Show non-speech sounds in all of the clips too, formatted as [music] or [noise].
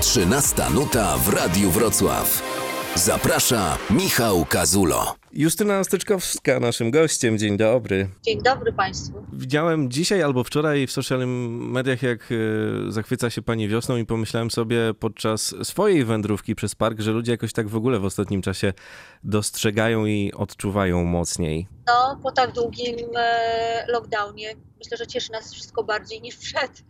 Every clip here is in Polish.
13 nuta w Radiu Wrocław. Zaprasza Michał Kazulo. Justyna Styczkowska naszym gościem. Dzień dobry. Dzień dobry Państwu. Widziałem dzisiaj albo wczoraj w social mediach, jak e, zachwyca się pani wiosną i pomyślałem sobie podczas swojej wędrówki przez park, że ludzie jakoś tak w ogóle w ostatnim czasie dostrzegają i odczuwają mocniej. No, po tak długim e, lockdownie myślę, że cieszy nas wszystko bardziej niż przed,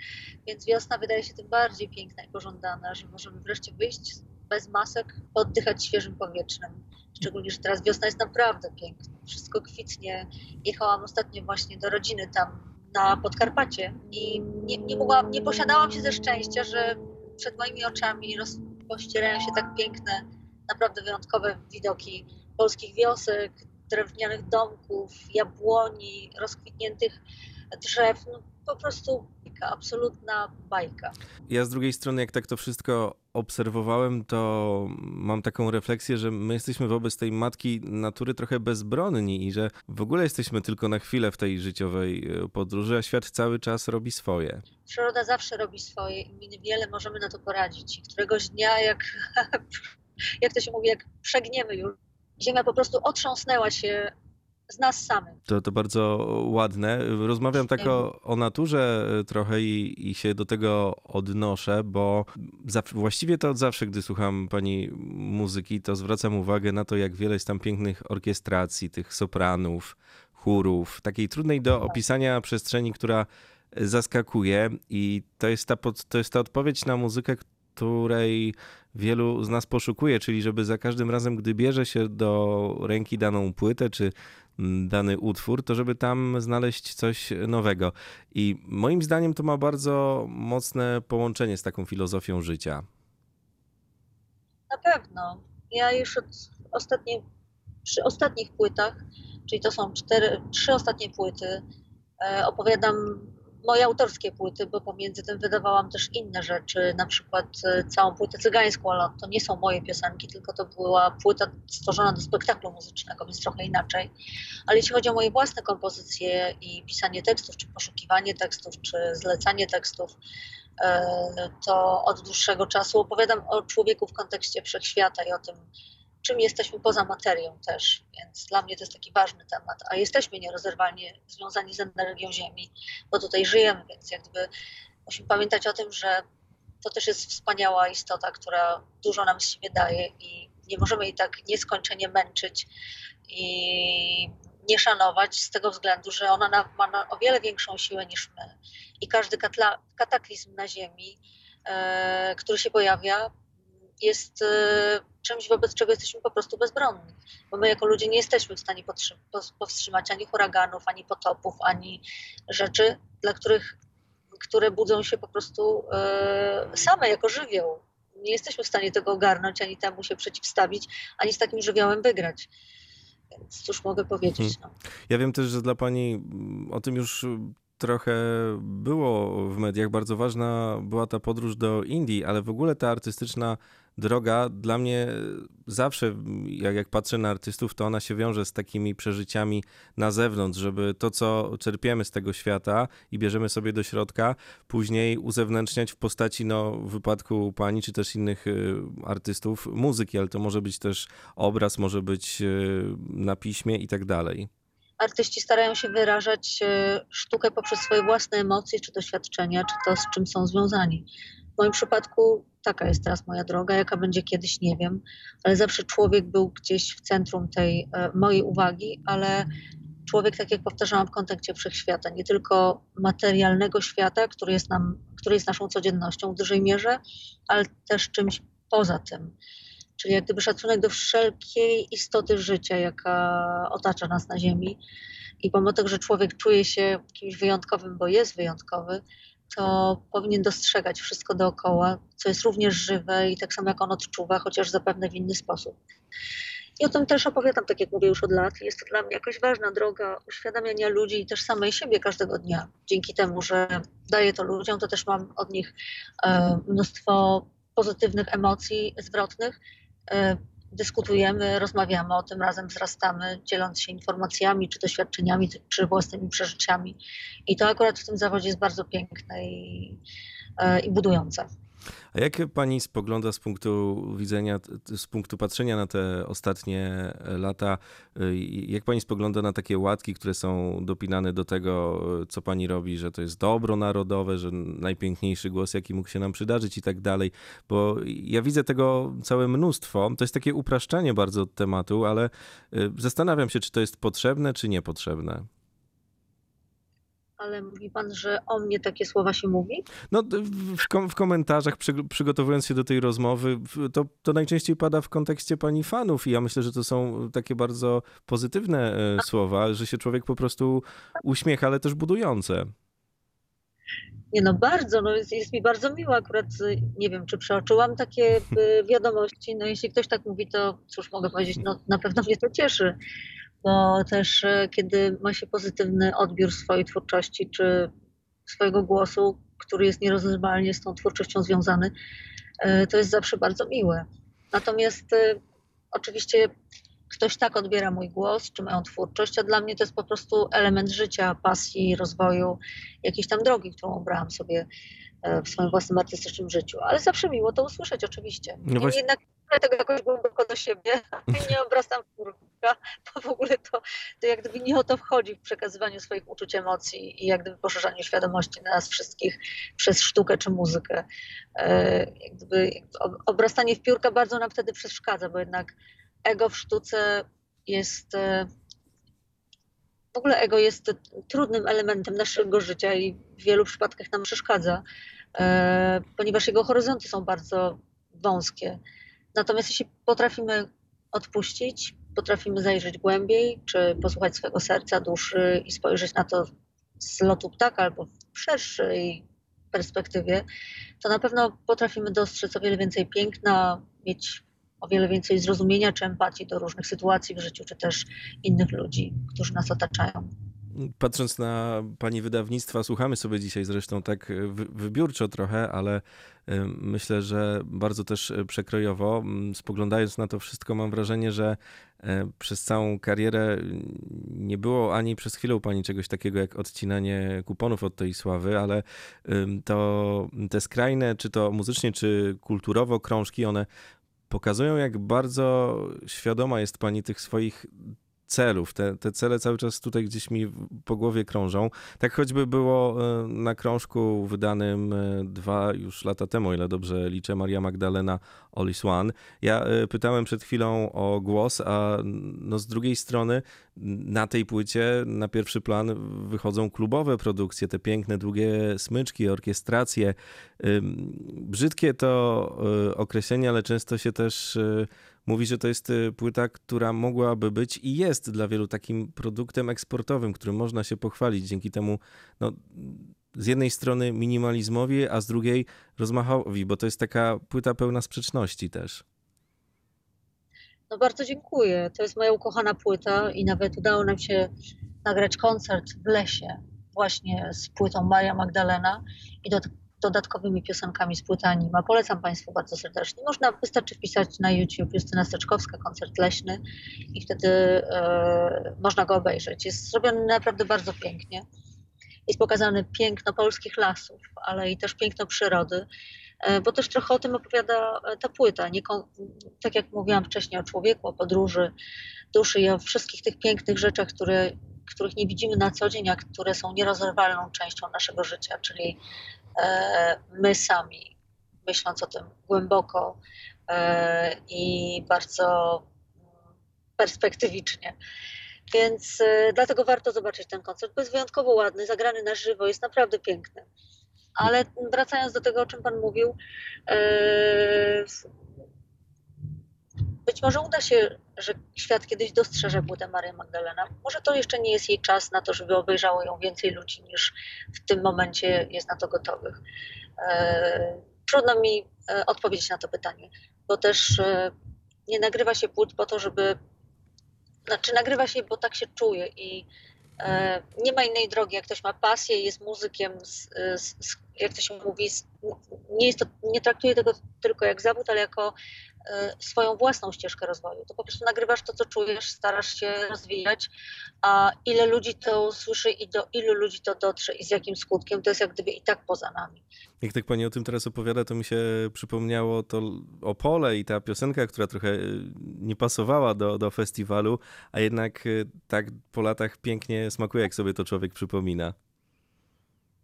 więc wiosna wydaje się tym bardziej piękna i pożądana, że możemy wreszcie wyjść bez masek, oddychać świeżym powietrzem. Szczególnie, że teraz wiosna jest naprawdę piękna. Wszystko kwitnie. Jechałam ostatnio właśnie do rodziny tam na Podkarpacie i nie, nie, mogłam, nie posiadałam się ze szczęścia, że przed moimi oczami rozpościerają się tak piękne, naprawdę wyjątkowe widoki polskich wiosek, drewnianych domków, jabłoni, rozkwitniętych drzew. No, po prostu absolutna bajka. Ja z drugiej strony, jak tak to wszystko obserwowałem, to mam taką refleksję, że my jesteśmy wobec tej matki natury trochę bezbronni i że w ogóle jesteśmy tylko na chwilę w tej życiowej e, podróży, a świat cały czas robi swoje. Przyroda zawsze robi swoje i my niewiele możemy na to poradzić. I któregoś dnia, jak, [laughs] jak to się mówi, jak przegniemy już, ziemia po prostu otrząsnęła się z nas samych. To, to bardzo ładne. Rozmawiam tak o, o naturze trochę i, i się do tego odnoszę, bo za, właściwie to od zawsze, gdy słucham pani muzyki, to zwracam uwagę na to, jak wiele jest tam pięknych orkiestracji, tych sopranów, chórów, takiej trudnej do opisania przestrzeni, która zaskakuje i to jest ta, pod, to jest ta odpowiedź na muzykę, której wielu z nas poszukuje, czyli żeby za każdym razem, gdy bierze się do ręki daną płytę czy dany utwór, to żeby tam znaleźć coś nowego. I moim zdaniem to ma bardzo mocne połączenie z taką filozofią życia. Na pewno. Ja już od przy ostatnich płytach, czyli to są cztery, trzy ostatnie płyty, e, opowiadam moje autorskie płyty, bo pomiędzy tym wydawałam też inne rzeczy, na przykład e, całą płytę cygańską, ale to nie są moje piosenki, tylko to była płyta stworzona do spektaklu muzycznego, więc trochę inaczej. Ale jeśli chodzi o moje własne kompozycje i pisanie tekstów, czy poszukiwanie tekstów, czy zlecanie tekstów, e, to od dłuższego czasu opowiadam o człowieku w kontekście wszechświata i o tym, czym jesteśmy poza materią też, więc dla mnie to jest taki ważny temat, a jesteśmy nierozerwalnie związani z energią Ziemi, bo tutaj żyjemy, więc jakby musimy pamiętać o tym, że to też jest wspaniała istota, która dużo nam z siebie daje i nie możemy jej tak nieskończenie męczyć i nie szanować z tego względu, że ona ma o wiele większą siłę niż my. I każdy kataklizm na Ziemi, e, który się pojawia, jest e, czymś, wobec czego jesteśmy po prostu bezbronni. Bo my jako ludzie nie jesteśmy w stanie powstrzymać ani huraganów, ani potopów, ani rzeczy, dla których, które budzą się po prostu e, same jako żywioł. Nie jesteśmy w stanie tego ogarnąć, ani temu się przeciwstawić, ani z takim żywiołem wygrać. Więc cóż mogę powiedzieć. Hmm. No. Ja wiem też, że dla Pani mm, o tym już trochę było w mediach. Bardzo ważna była ta podróż do Indii, ale w ogóle ta artystyczna droga dla mnie zawsze, jak, jak patrzę na artystów, to ona się wiąże z takimi przeżyciami na zewnątrz, żeby to, co czerpiemy z tego świata i bierzemy sobie do środka, później uzewnętrzniać w postaci, no w wypadku pani czy też innych y, artystów, muzyki, ale to może być też obraz, może być y, na piśmie i tak dalej artyści starają się wyrażać y, sztukę poprzez swoje własne emocje czy doświadczenia, czy to z czym są związani. W moim przypadku taka jest teraz moja droga, jaka będzie kiedyś, nie wiem, ale zawsze człowiek był gdzieś w centrum tej e, mojej uwagi, ale człowiek, tak jak powtarzałam, w kontekście wszechświata, nie tylko materialnego świata, który jest, nam, który jest naszą codziennością w dużej mierze, ale też czymś poza tym. Czyli jak gdyby szacunek do wszelkiej istoty życia, jaka otacza nas na Ziemi. I pomimo tego, że człowiek czuje się kimś wyjątkowym, bo jest wyjątkowy, to powinien dostrzegać wszystko dookoła, co jest również żywe i tak samo jak on odczuwa, chociaż zapewne w inny sposób. I o tym też opowiadam, tak jak mówię już od lat. Jest to dla mnie jakaś ważna droga uświadamiania ludzi i też samej siebie każdego dnia. Dzięki temu, że daję to ludziom, to też mam od nich e, mnóstwo pozytywnych emocji zwrotnych. E, dyskutujemy, rozmawiamy o tym, razem wzrastamy, dzieląc się informacjami, czy doświadczeniami, czy własnymi przeżyciami. I to akurat w tym zawodzie jest bardzo piękne i, e, i budujące. A jak pani spogląda z punktu widzenia, z punktu patrzenia na te ostatnie lata, y, jak pani spogląda na takie łatki, które są dopinane do tego, co pani robi, że to jest dobro narodowe, że najpiękniejszy głos, jaki mógł się nam przydarzyć i tak dalej, bo ja widzę tego całe mnóstwo. To jest takie upraszczanie bardzo tematu, ale y, zastanawiam się, czy to jest potrzebne, czy niepotrzebne ale mówi pan, że o mnie takie słowa się mówi? No, w, kom w komentarzach, przy, przygotowując się do tej rozmowy, to, to najczęściej pada w kontekście pani fanów i ja myślę, że to są takie bardzo pozytywne e, słowa, że się człowiek po prostu uśmiecha, ale też budujące. Nie no, bardzo, no jest, jest mi bardzo miło akurat, nie wiem, czy przeoczyłam takie e, [laughs] wiadomości, no jeśli ktoś tak mówi, to cóż mogę powiedzieć, no na pewno mnie to cieszy bo też e, kiedy ma się pozytywny odbiór swojej twórczości czy swojego głosu, który jest nierozerwalnie z tą twórczością związany, e, to jest zawsze bardzo miłe. Natomiast e, oczywiście ktoś tak odbiera mój głos czy moją twórczość, a dla mnie to jest po prostu element życia, pasji, rozwoju, jakiejś tam drogi, którą obrałam sobie w swoim własnym artystycznym życiu. Ale zawsze miło to usłyszeć, oczywiście. No właśnie... Jednak tego jakoś głęboko do siebie, [laughs] nie obracam w kurka, bo w ogóle to, to jak gdyby nie o to wchodzi w przekazywaniu swoich uczuć, emocji i jak gdyby poszerzaniu świadomości na nas wszystkich przez sztukę czy muzykę. E, jak gdyby obrastanie w piórka bardzo nam wtedy przeszkadza, bo jednak ego w sztuce jest e, w ogóle ego jest trudnym elementem naszego życia i w wielu przypadkach nam przeszkadza, e, ponieważ jego horyzonty są bardzo wąskie. Natomiast jeśli potrafimy odpuścić, potrafimy zajrzeć głębiej, czy posłuchać swojego serca, duszy i spojrzeć na to z lotu ptaka albo w szerszej perspektywie, to na pewno potrafimy dostrzec o wiele więcej piękna, mieć o wiele więcej zrozumienia czy empatii do różnych sytuacji w życiu, czy też innych ludzi, którzy nas otaczają. Patrząc na pani wydawnictwa, słuchamy sobie dzisiaj zresztą tak wybiórczo trochę, ale myślę, że bardzo też e, przekrojowo. Spoglądając na to wszystko, mam wrażenie, że e, przez całą karierę nie było ani przez chwilę u pani czegoś takiego jak odcinanie kuponów od tej sławy, ale to te skrajne, czy to muzycznie, czy kulturowo krążki, one pokazują, jak bardzo świadoma jest pani tych swoich celów. Te, te cele cały czas tutaj gdzieś mi po głowie krążą. Tak choćby było e, na krążku wydanym e, dwa już lata temu, ile dobrze liczę, Maria Magdalena All One. Ja e, pytałem przed chwilą o głos, a no z drugiej strony na tej płycie na pierwszy plan wychodzą klubowe produkcje, te piękne, długie smyczki, orkiestracje. Brzydkie to określenie, ale często się też mówi, że to jest y, płyta, która mogłaby być i jest dla wielu takim produktem eksportowym, którym można się pochwalić. Dzięki temu no, z jednej strony minimalizmowi, a z drugiej rozmachowi, bo to jest taka płyta pełna sprzeczności też. No bardzo dziękuję. To jest moja ukochana płyta i nawet udało nam się nagrać koncert w lesie właśnie z płytą Maria Magdalena i do dodatkowymi piosenkami z płyty Anima. Polecam Państwu bardzo serdecznie. Można, wystarczy wpisać na YouTube Justyna Steczkowska, koncert leśny i wtedy e, można go obejrzeć. Jest zrobiony naprawdę bardzo pięknie. Jest pokazane piękno polskich lasów, ale i też piękno przyrody, e, bo też trochę o tym opowiada e, ta płyta. Nie, tak jak mówiłam wcześniej o człowieku, o podróży, duszy i o wszystkich tych pięknych rzeczach, które których nie widzimy na co dzień, a które są nierozerwalną częścią naszego życia, czyli my sami, myśląc o tym głęboko e, i bardzo perspektywicznie. Więc e, dlatego warto zobaczyć ten koncert, bo jest wyjątkowo ładny, zagrany na żywo, jest naprawdę piękny. Ale wracając do tego, o czym Pan mówił, być może uda się, że świat kiedyś dostrzeże płytę Maria Magdalena. Może to jeszcze nie jest jej czas na to, żeby obejrzało ją więcej ludzi niż w tym momencie jest na to gotowych. E, trudno mi e, odpowiedzieć na to pytanie, bo też e, nie nagrywa się płyt po to, żeby. Znaczy, nagrywa się, bo tak się czuje i nie ma innej drogi. Jak ktoś ma pasję jest muzykiem, z, z, jak to się mówi, nie, jest to, nie traktuje tego tylko jak zawód, ale jako swoją własną ścieżkę rozwoju. To po prostu nagrywasz to, co czujesz, starasz się rozwijać, a ile ludzi to usłyszy i do ilu ludzi to dotrze i z jakim skutkiem, to jest jak gdyby i tak poza nami. Jak tak pani o tym teraz opowiada, to mi się przypomniało to Opole i ta piosenka, która trochę y, nie pasowała do, do festiwalu, a jednak y, tak po latach pięknie smakuje, jak sobie to człowiek przypomina.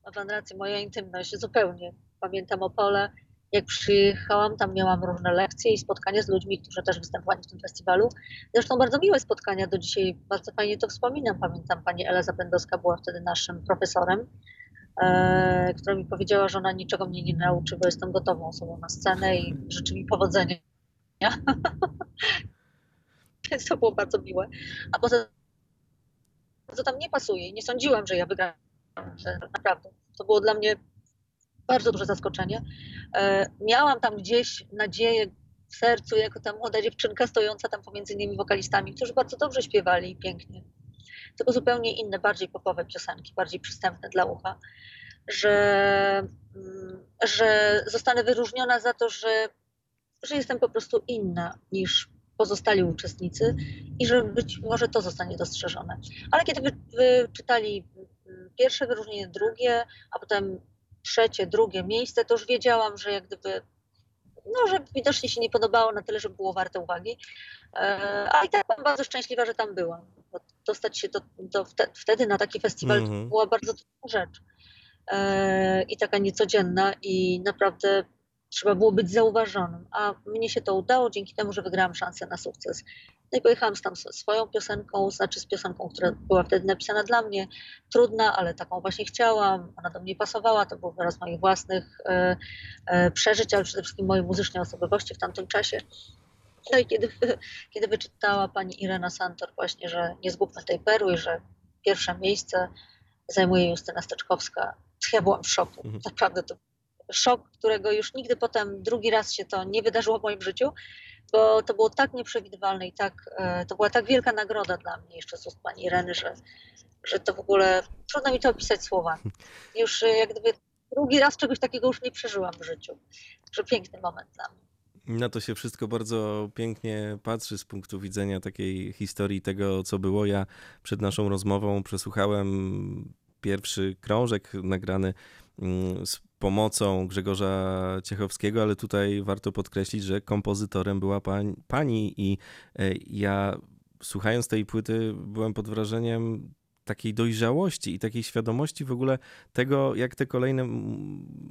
Ma pan rację, moja intymność zupełnie. Pamiętam Opole, jak przyjechałam, tam miałam różne lekcje i spotkania z ludźmi, którzy też występowali w tym festiwalu. Zresztą bardzo miłe spotkania, do dzisiaj bardzo fajnie to wspominam. Pamiętam, pani Ela Zapędowska była wtedy naszym profesorem, e, która mi powiedziała, że ona niczego mnie nie nauczy, bo jestem gotową osobą na scenę i życzy mi powodzenia. [laughs] Więc to było bardzo miłe. A poza tym, co tam nie pasuje, nie sądziłam, że ja wygram. Naprawdę. To było dla mnie bardzo duże zaskoczenie. E, miałam tam gdzieś nadzieję w sercu, jako ta młoda dziewczynka stojąca tam pomiędzy innymi wokalistami, którzy bardzo dobrze śpiewali i pięknie. Tylko zupełnie inne, bardziej popowe piosenki, bardziej przystępne dla ucha, że, mm, że zostanę wyróżniona za to, że, że jestem po prostu inna niż pozostali uczestnicy i że być może to zostanie dostrzeżone. Ale kiedy wyczytali mm, pierwsze wyróżnienie, drugie, a potem trzecie, drugie miejsce, to już wiedziałam, że jak gdyby, no, że widocznie się nie podobało na tyle, że było warte uwagi. E, a i tak byłam bardzo szczęśliwa, że tam byłam. Dostać się do, do wtedy na taki festiwal mm -hmm. była bardzo trudna rzecz. E, I taka niecodzienna i naprawdę trzeba było być zauważonym, a mnie się to udało dzięki temu, że wygrałam szansę na sukces. No i pojechałam tam swoją piosenką, znaczy z piosenką, która była wtedy napisana dla mnie, trudna, ale taką właśnie chciałam, ona do mnie pasowała, to był wyraz moich własnych e, e, przeżyć, ale przede wszystkim mojej muzycznej osobowości w tamtym czasie. No i kiedy, [laughs] kiedy wyczytała pani Irena Santor właśnie, że nie zgubmy tej perły, że pierwsze miejsce zajmuje Justyna Steczkowska, ja byłam w szoku. Mhm. Naprawdę to szok, którego już nigdy potem drugi raz się to nie wydarzyło w moim życiu, bo to było tak nieprzewidywalne i tak, e, to była tak wielka nagroda dla mnie jeszcze z ust pani Ireny, że, że to w ogóle trudno mi to opisać słowami. [laughs] Już e, jak gdyby drugi raz czegoś takiego już nie przeżyłam w życiu. Także piękny moment dla mnie. Na to się wszystko bardzo pięknie patrzy z punktu widzenia takiej historii tego, co było. Ja przed naszą rozmową przesłuchałem pierwszy krążek nagrany mm, z pomocą Grzegorza Ciechowskiego, ale tutaj warto podkreślić, że kompozytorem była pań, pani i e, ja słuchając tej płyty byłem pod wrażeniem takiej dojrzałości i takiej świadomości w ogóle tego, jak te kolejne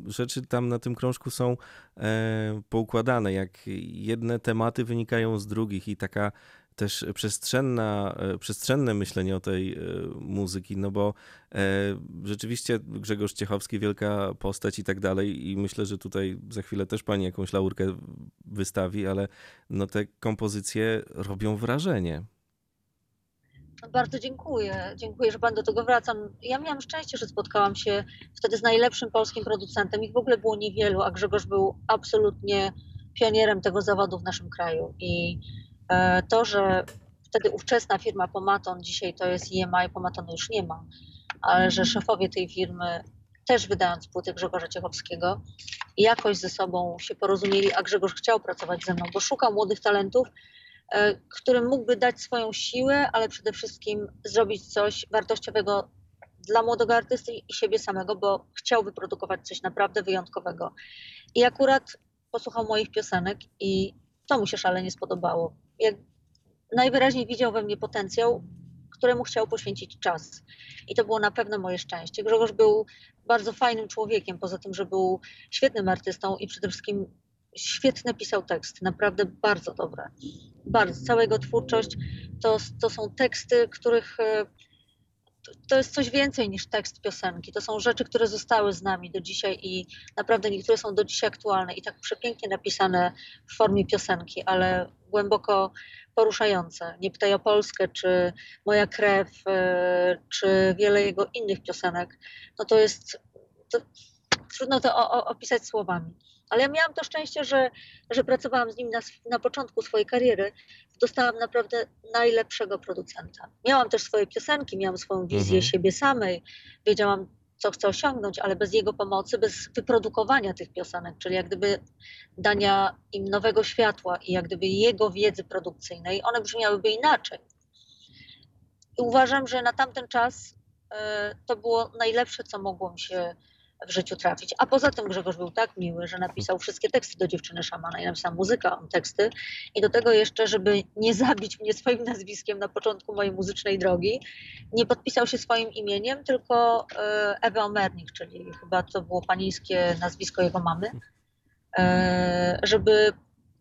rzeczy tam na tym krążku są e, poukładane, jak jedne tematy wynikają z drugich i taka też przestrzenna, e, przestrzenne myślenie o tej e, muzyki, no bo e, rzeczywiście Grzegorz Ciechowski, wielka postać i tak dalej i myślę, że tutaj za chwilę też pani jakąś laurkę wystawi, ale no te kompozycje robią wrażenie. Bardzo dziękuję. Dziękuję, że Pan do tego wracam. Ja miałam szczęście, że spotkałam się wtedy z najlepszym polskim producentem. Ich w ogóle było niewielu, a Grzegorz był absolutnie pionierem tego zawodu w naszym kraju. I to, że wtedy ówczesna firma Pomaton, dzisiaj to jest EMI, Pomatonu już nie ma, ale że szefowie tej firmy też wydając płyty Grzegorza Ciechowskiego, jakoś ze sobą się porozumieli, a Grzegorz chciał pracować ze mną, bo szukał młodych talentów, e, którym mógłby dać swoją siłę, ale przede wszystkim zrobić coś wartościowego dla młodego artysty i siebie samego, bo chciał wyprodukować coś naprawdę wyjątkowego. I akurat posłuchał moich piosenek i to mu się szalenie spodobało jak najwyraźniej widział we mnie potencjał, któremu chciał poświęcić czas. I to było na pewno moje szczęście. Grzegorz był bardzo fajnym człowiekiem, poza tym, że był świetnym artystą i przede wszystkim świetnie pisał tekst, naprawdę bardzo dobre. Bardzo. Cała jego twórczość to, to są teksty, których e, to jest coś więcej niż tekst piosenki. To są rzeczy, które zostały z nami do dzisiaj i naprawdę niektóre są do dzisiaj aktualne i tak przepięknie napisane w formie piosenki, ale głęboko poruszające. Nie pytaj o Polskę, czy Moja krew, e, czy wiele jego innych piosenek. No to jest, to, trudno to opisać słowami. Ale ja miałam to szczęście, że, że pracowałam z nim na, na początku swojej kariery. Dostałam naprawdę najlepszego producenta. Miałam też swoje piosenki, miałam swoją wizję mhm. siebie samej. Wiedziałam, co chce osiągnąć, ale bez jego pomocy, bez wyprodukowania tych piosenek, czyli jak gdyby dania im nowego światła i jak gdyby jego wiedzy produkcyjnej, one brzmiałyby inaczej. I uważam, że na tamten czas e, to było najlepsze, co mogło mi się w życiu trafić. A poza tym Grzegorz był tak miły, że napisał wszystkie teksty do dziewczyny szamana i napisał muzykę, on teksty. I do tego jeszcze, żeby nie zabić mnie swoim nazwiskiem na początku mojej muzycznej drogi, nie podpisał się swoim imieniem, tylko e, Ewa Omernik, czyli chyba to było panieńskie nazwisko jego mamy, e, żeby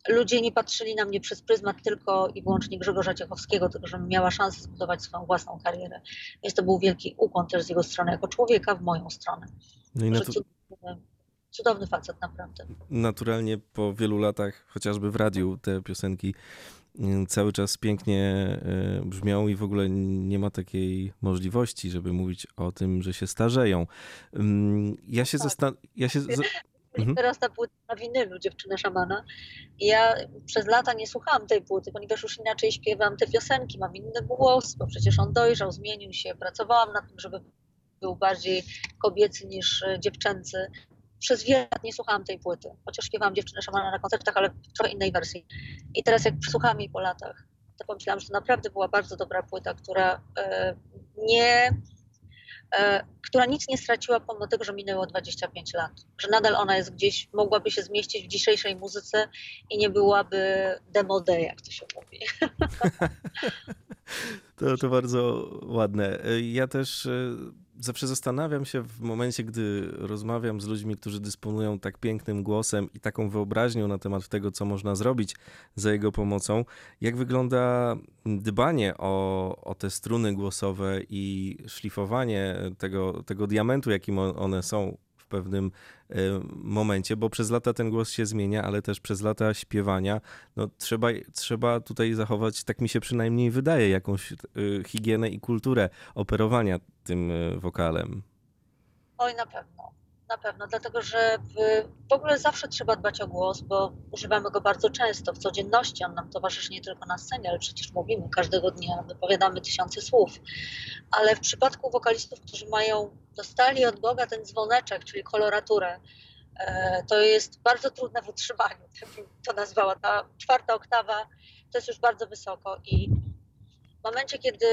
ludzie nie patrzyli na mnie przez pryzmat tylko i wyłącznie Grzegorza Ciechowskiego, tylko żebym miała szansę zbudować swoją własną karierę. Więc to był wielki ukłon też z jego strony jako człowieka w moją stronę. No i Że natu- cudowny, cudowny facet naprawdę. naturalnie po wielu latach, chociażby w radiu, te piosenki mm, cały czas pięknie y, brzmią i w ogóle nie ma takiej możliwości, żeby mówić o tym, że się starzeją. Ym, Ja się Tak. zastan... Ja się... Mhm. Teraz ta płyta na winylu Dziewczyna Szamana. I ja przez lata nie słuchałam tej płyty, ponieważ już inaczej śpiewam te piosenki, mam inny głos, bo przecież on dojrzał, zmienił się. Pracowałam nad tym, żeby był bardziej kobiecy niż e, dziewczęcy. Przez wiele lat nie słuchałam tej płyty, chociaż śpiewałam Dziewczynę Szamana na koncertach, ale w trochę innej wersji. I teraz jak słuchałam jej po latach, to pomyślałam, że to naprawdę była bardzo dobra płyta, która e, nie która nic nie straciła pomimo tego, że minęło 25 lat. Że nadal ona jest gdzieś, mogłaby się zmieścić w dzisiejszej muzyce i nie byłaby demode, jak to się mówi. [laughs] To, to bardzo ładne. Ja też e, zawsze zastanawiam się w momencie, gdy rozmawiam z ludźmi, którzy dysponują tak pięknym głosem i taką wyobraźnią na temat tego, co można zrobić za jego pomocą, jak wygląda dbanie o, o te struny głosowe i szlifowanie tego, tego diamentu, jakim one są pewnym e, momencie, bo przez lata ten głos się zmienia, ale też przez lata śpiewania no, trzeba, trzeba tutaj zachować, tak mi się przynajmniej wydaje, jakąś y, higienę i kulturę operowania tym y, wokalem. Oj, na pewno. Na pewno, dlatego że w, w ogóle zawsze trzeba dbać o głos, bo używamy go bardzo często w codzienności. On nam towarzyszy nie tylko na scenie, ale przecież mówimy każdego dnia, wypowiadamy tysiące słów. Ale w przypadku wokalistów, którzy mają, dostali od Boga ten dzwoneczek, czyli koloraturę, e, to jest bardzo trudne w utrzymaniu. Tak bym to nazwała. Ta czwarta oktawa to jest już bardzo wysoko i w momencie, kiedy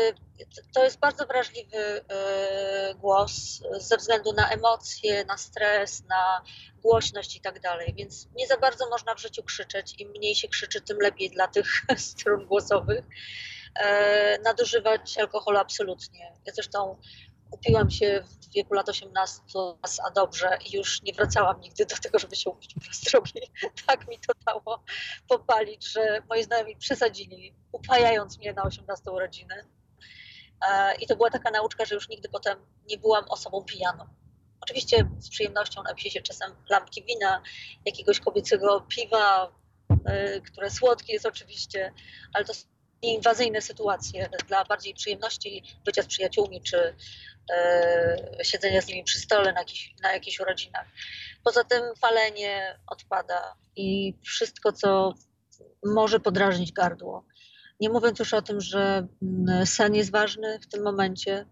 to jest bardzo wrażliwy e, głos ze względu na emocje, na stres, na głośność i tak dalej, więc nie za bardzo można w życiu krzyczeć. Im mniej się krzyczy, tym lepiej dla tych [laughs] strun głosowych. E, nadużywać alkoholu absolutnie. Ja zresztą upiłam się w wieku lat 18 raz, a dobrze i już nie wracałam nigdy do tego, żeby się upić po raz drugi. [laughs] Tak mi to dało popalić, że moi znajomi przesadzili, upajając mnie na 18 urodziny. E, I to była taka nauczka, że już nigdy potem nie byłam osobą pijaną. Oczywiście z przyjemnością napiję się czasem lampki wina, jakiegoś kobiecego piwa, e, które słodkie jest oczywiście, ale to są inwazyjne sytuacje dla bardziej przyjemności bycia z przyjaciółmi, czy siedzenia z nimi przy stole na, jakiś, na jakichś urodzinach. Poza tym palenie odpada i wszystko, co może podrażnić gardło. Nie mówiąc już o tym, że mm, sen jest ważny w tym momencie.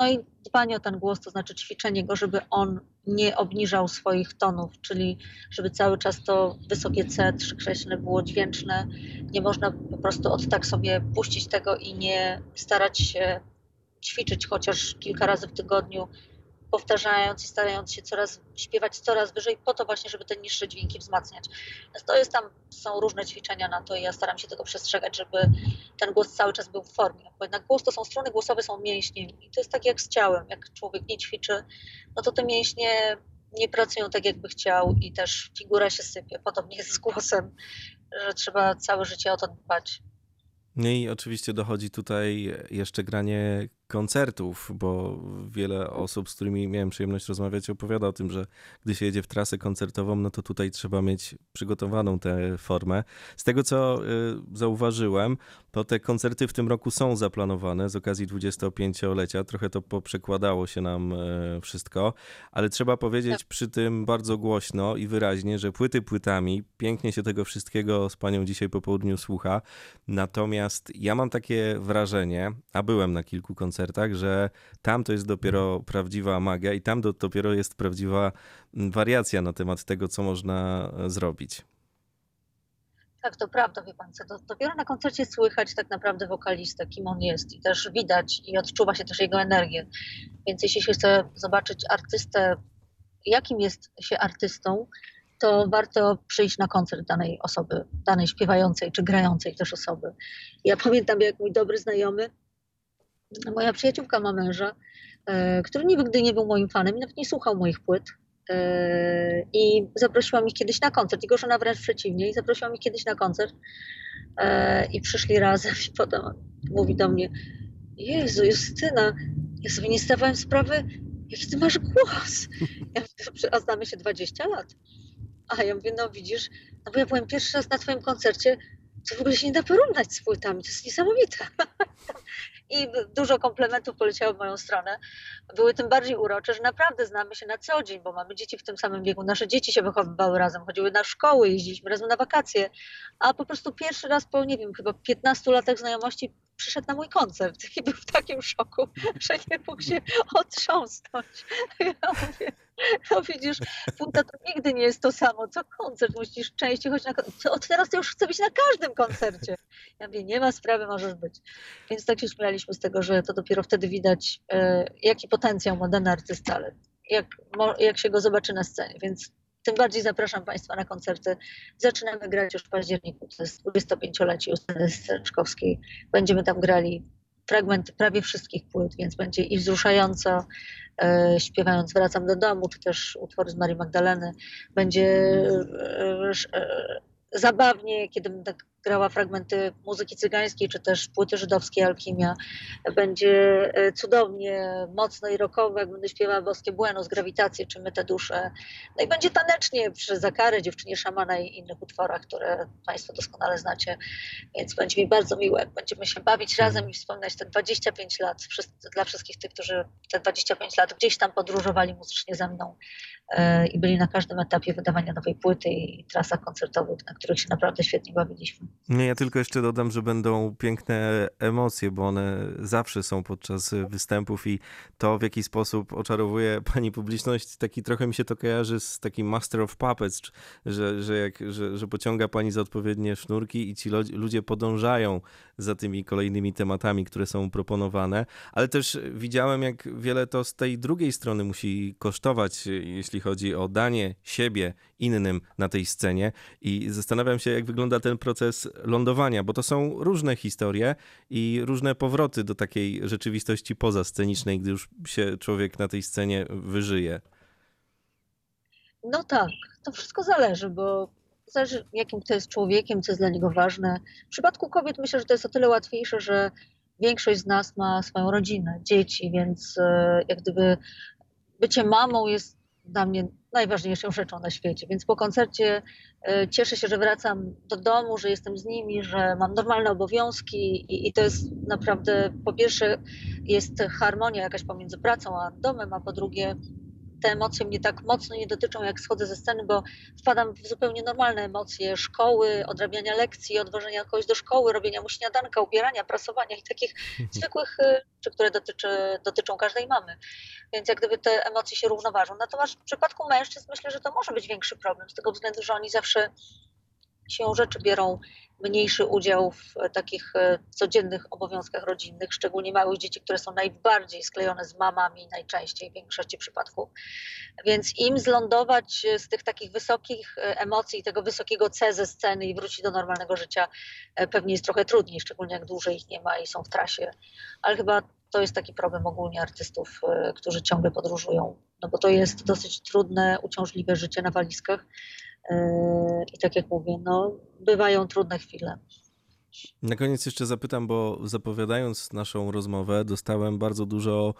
No i dbanie o ten głos, to znaczy ćwiczenie go, żeby on nie obniżał swoich tonów, czyli żeby cały czas to wysokie C trzykreślne było dźwięczne. Nie można po prostu od tak sobie puścić tego i nie starać się ćwiczyć chociaż kilka razy w tygodniu, powtarzając i starając się coraz śpiewać coraz wyżej, po to właśnie, żeby te niższe dźwięki wzmacniać. Więc to jest tam, są różne ćwiczenia na to i ja staram się tego przestrzegać, żeby ten głos cały czas był w formie. Bo jednak głos to są struny głosowe, są mięśnie i to jest tak jak z ciałem. Jak człowiek nie ćwiczy, no to te mięśnie nie pracują tak, jakby chciał i też figura się sypie. Podobnie jest z głosem, że trzeba całe życie o to dbać. No i oczywiście dochodzi tutaj jeszcze granie koncertów, bo wiele osób, z którymi miałem przyjemność rozmawiać, opowiada o tym, że gdy się jedzie w trasę koncertową, no to tutaj trzeba mieć przygotowaną tę formę. Z tego, co y, zauważyłem, to te koncerty w tym roku są zaplanowane z okazji 25-lecia. Trochę to poprzekładało się nam y, wszystko, ale trzeba powiedzieć przy tym bardzo głośno i wyraźnie, że płyty płytami, pięknie się tego wszystkiego z panią dzisiaj po południu słucha, natomiast ja mam takie wrażenie, a byłem na kilku koncertach, koncertach, że tam to jest dopiero prawdziwa magia i tam do, dopiero jest prawdziwa wariacja na temat tego, co można e, zrobić. Tak, to prawda, wie pan co, dopiero na koncercie słychać tak naprawdę wokalistę, kim on jest i też widać i odczuwa się też jego energię. Więc jeśli się chce zobaczyć artystę, jakim jest się artystą, to warto przyjść na koncert danej osoby, danej śpiewającej czy grającej też osoby. Ja pamiętam, jak mój dobry znajomy, moja przyjaciółka ma męża, e, który nigdy nie był moim fanem, nawet nie słuchał moich płyt. E, I zaprosiła mich kiedyś na koncert. Jego żona wręcz przeciwnie. I zaprosiła mich kiedyś na koncert. E, I przyszli razem. [laughs] I potem mówi do mnie: Jezu, Justyna, ja sobie nie zdawałem sprawy, jaki ty masz głos. [laughs] Ja mówię, a znamy się 20 lat. A ja mówię, no widzisz, no bo ja byłem pierwszy raz na twoim koncercie, to w ogóle się nie da porównać z płytami, to jest niesamowite. [laughs] I dużo komplementów poleciało w moją stronę. Były tym bardziej urocze, że naprawdę znamy się na co dzień, bo mamy dzieci w tym samym wieku. Nasze dzieci się wychowywały razem, chodziły na szkoły, jeździliśmy razem na wakacje. A po prostu pierwszy raz po, nie wiem, chyba 15 latach znajomości przyszedł na mój koncert i był w takim szoku, [laughs] że nie mógł się otrząsnąć. [laughs] Ja mówię, no widzisz, płyta to nigdy nie jest to samo, co koncert. Musisz częściej chodzić na. Od teraz to już chcę być na każdym koncercie. Ja mówię, nie ma sprawy, możesz być. Więc tak się śmialiśmy z tego, że to dopiero wtedy widać, e, jaki potencjał ma dany artysta, ale jak, jak się go zobaczy na scenie. Więc tym bardziej zapraszam Państwa na koncerty. Zaczynamy grać już w październiku, to jest 25-lecie Justyny Streczkowskiej. Będziemy tam grali fragmenty prawie wszystkich płyt, więc będzie i wzruszająco, e, śpiewając Wracam do domu, czy też utwory z Marii Magdaleny. Będzie e, e, zabawnie, kiedy będę grała fragmenty muzyki cygańskiej, czy też płyty żydowskiej Alkimia. Będzie e, cudownie, mocno i rockowo, jak będę śpiewała Boskie Buenos, Grawitację, czy My te dusze. No i będzie tanecznie przy Zakarę, Dziewczynie Szamana i innych utworach, które Państwo doskonale znacie. Więc będzie mi bardzo miło, jak będziemy się bawić razem i wspominać te 25 lat dla wszystkich tych, którzy te 25 lat gdzieś tam podróżowali muzycznie ze mną e, i byli na każdym etapie wydawania nowej płyty i trasach koncertowych, na których się naprawdę świetnie bawiliśmy. Nie, ja tylko jeszcze dodam, że będą piękne emocje, bo one zawsze są podczas występów i to w jaki sposób oczarowuje pani publiczność, taki trochę mi się to kojarzy z takim Master of Puppets, że, że, jak, że, że pociąga pani za odpowiednie sznurki i ci ludzie podążają za tymi kolejnymi tematami, które są proponowane, ale też widziałem, jak wiele to z tej drugiej strony musi kosztować, jeśli chodzi o danie siebie innym na tej scenie. I zastanawiam się, jak wygląda ten proces lądowania, bo to są różne historie i różne powroty do takiej rzeczywistości pozascenicznej, gdy już się człowiek na tej scenie wyżyje. No tak, to wszystko zależy, bo zależy jakim to jest człowiekiem, co jest dla niego ważne. W przypadku kobiet myślę, że to jest o tyle łatwiejsze, że większość z nas ma swoją rodzinę, dzieci, więc e, jak gdyby bycie mamą jest dla mnie najważniejszą rzeczą na świecie. Więc po koncercie e, cieszę się, że wracam do domu, że jestem z nimi, że mam normalne obowiązki i, i to jest naprawdę, po pierwsze jest harmonia jakaś pomiędzy pracą a domem, a po drugie te emocje mnie tak mocno nie dotyczą, jak schodzę ze sceny, bo wpadam w zupełnie normalne emocje szkoły, odrabiania lekcji, odwożenia kogoś do szkoły, robienia mu śniadanka, ubierania, prasowania i takich [laughs] zwykłych rzeczy, które dotyczy, dotyczą każdej mamy. Więc jak gdyby te emocje się równoważą. Natomiast w przypadku mężczyzn myślę, że to może być większy problem, z tego względu, że oni zawsze siłą rzeczy biorą mniejszy udział w e, takich e, codziennych obowiązkach rodzinnych, szczególnie małych dzieci, które są najbardziej sklejone z mamami najczęściej w większości przypadków. Więc im zlądować z tych takich wysokich e, emocji, tego wysokiego C ze sceny i wrócić do normalnego życia pewnie jest trochę trudniej, szczególnie jak dłużej ich nie ma i są w trasie. Ale chyba to jest taki problem ogólnie artystów, którzy ciągle podróżują, no bo to jest dosyć trudne, uciążliwe życie na walizkach I tak jak mówię, no, bywają trudne chwile. Na koniec jeszcze zapytam, bo zapowiadając naszą rozmowę, dostałem bardzo dużo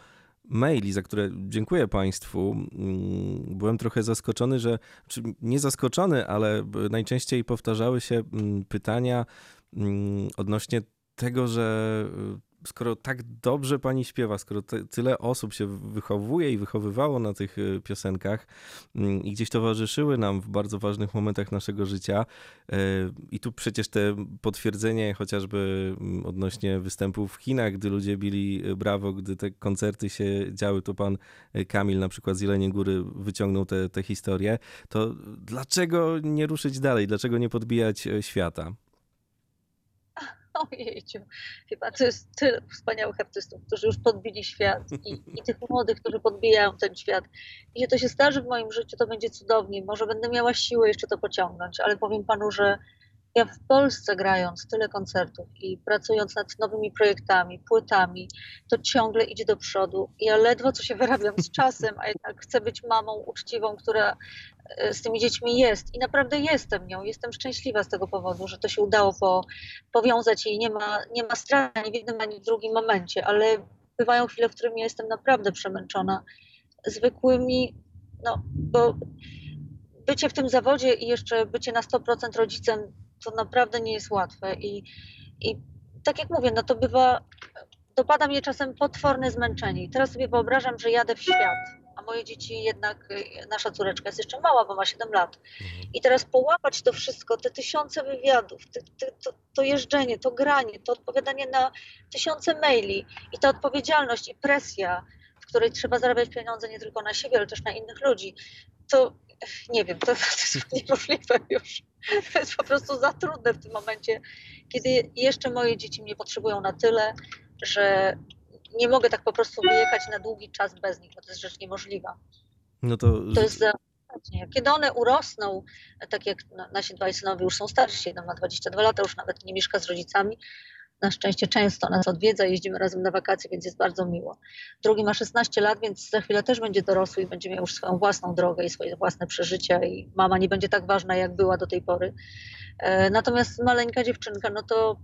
maili, za które dziękuję Państwu. Mm, byłem trochę zaskoczony, że, czy nie zaskoczony, ale najczęściej powtarzały się mm, pytania mm, odnośnie tego, że skoro tak dobrze pani śpiewa, skoro te, tyle osób się wychowuje i wychowywało na tych y, piosenkach mm, i gdzieś towarzyszyły nam w bardzo ważnych momentach naszego życia, y, i tu przecież te potwierdzenie chociażby mm, odnośnie występów w Chinach, gdy ludzie bili y, brawo, gdy te koncerty się działy, to pan Kamil na przykład z Jeleniej Góry wyciągnął te historie, to dlaczego nie ruszyć dalej? Dlaczego nie podbijać świata? Ojejciu, chyba to jest tyle wspaniałych artystów, którzy już podbili świat i, i tych młodych, którzy podbijają ten świat. Jeśli to się zdarzy w moim życiu, to będzie cudownie. Może będę miała siłę jeszcze to pociągnąć, ale powiem panu, że ja w Polsce grając tyle koncertów i pracując nad nowymi projektami, płytami, to ciągle idzie do przodu. Ja ledwo co się wyrabiam z czasem, a jednak chcę być mamą uczciwą, która e, z tymi dziećmi jest. I naprawdę jestem nią. Jestem szczęśliwa z tego powodu, że to się udało po, powiązać i nie ma, nie ma straty ani w jednym, ani w drugim momencie, ale bywają chwile, w których ja jestem naprawdę przemęczona zwykłymi, no bo bycie w tym zawodzie i jeszcze bycie na 100% rodzicem to naprawdę nie jest łatwe i, i tak jak mówię, no to bywa, dopada mnie czasem potworne zmęczenie i teraz sobie wyobrażam, że jadę w świat, a moje dzieci jednak, nasza córeczka jest jeszcze mała, bo ma 7 lat mhm. i teraz połapać to wszystko, te tysiące wywiadów, te, te, to, to jeżdżenie, to granie, to odpowiadanie na tysiące maili i ta odpowiedzialność i presja, w której trzeba zarabiać pieniądze nie tylko na siebie, ale też na innych ludzi, to nie wiem, to, to jest [laughs] niemożliwe już. To jest po prostu za trudne w tym momencie, kiedy jeszcze moje dzieci mnie potrzebują na tyle, że nie mogę tak po prostu wyjechać na długi czas bez nich, bo to jest rzecz niemożliwa. No to... to jest za... Kiedy one urosną, tak jak nasi dwaj synowie już są starsi, jeden ma 22 lata, już nawet nie mieszka z rodzicami, na szczęście często nas odwiedza, jeździmy razem na wakacje, więc jest bardzo miło. Drugi ma 16 lat, więc za chwilę też będzie dorosły i będzie miał już swoją własną drogę i swoje własne przeżycia i mama nie będzie tak ważna, jak była do tej pory. E, natomiast maleńka dziewczynka, no to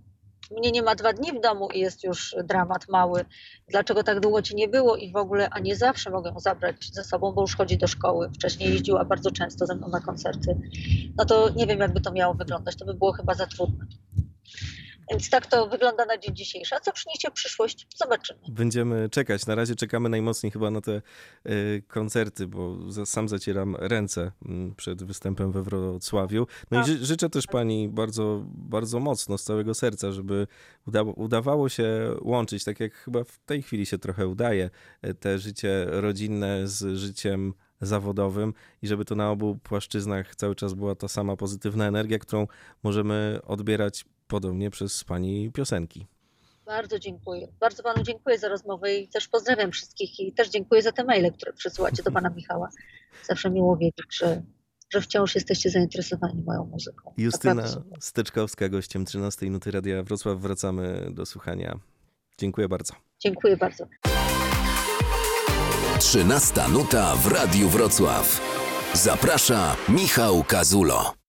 mnie nie ma dwa dni w domu i jest już dramat mały. Dlaczego tak długo ci nie było i w ogóle, a nie zawsze mogę ją zabrać ze sobą, bo już chodzi do szkoły. Wcześniej jeździła bardzo często ze mną na koncerty. No to nie wiem, jakby to miało wyglądać. To by było chyba za trudne. Więc tak to wygląda na dzień dzisiejszy. A co przyniesie przyszłość? Zobaczymy. Będziemy czekać. Na razie czekamy najmocniej chyba na te y, koncerty, bo sam zacieram ręce y, przed występem we Wrocławiu. No i ży, życzę też pani bardzo, bardzo mocno, z całego serca, żeby uda, udawało się łączyć, tak jak chyba w tej chwili się trochę udaje, e, te życie rodzinne z życiem zawodowym i żeby to na obu płaszczyznach cały czas była ta sama pozytywna energia, którą możemy odbierać podobnie przez pani piosenki. Bardzo dziękuję. Bardzo panu dziękuję za rozmowę i też pozdrawiam wszystkich i też dziękuję za te maile, które przysyłacie do pana Michała. Zawsze miło wiedzieć, że, że wciąż jesteście zainteresowani moją muzyką. Justyna Steczkowska, gościem 13 Nuty Radia Wrocław. Wracamy do słuchania. Dziękuję bardzo. Dziękuję bardzo. 13 Nuta w Radiu Wrocław. Zaprasza Michał Kazulo.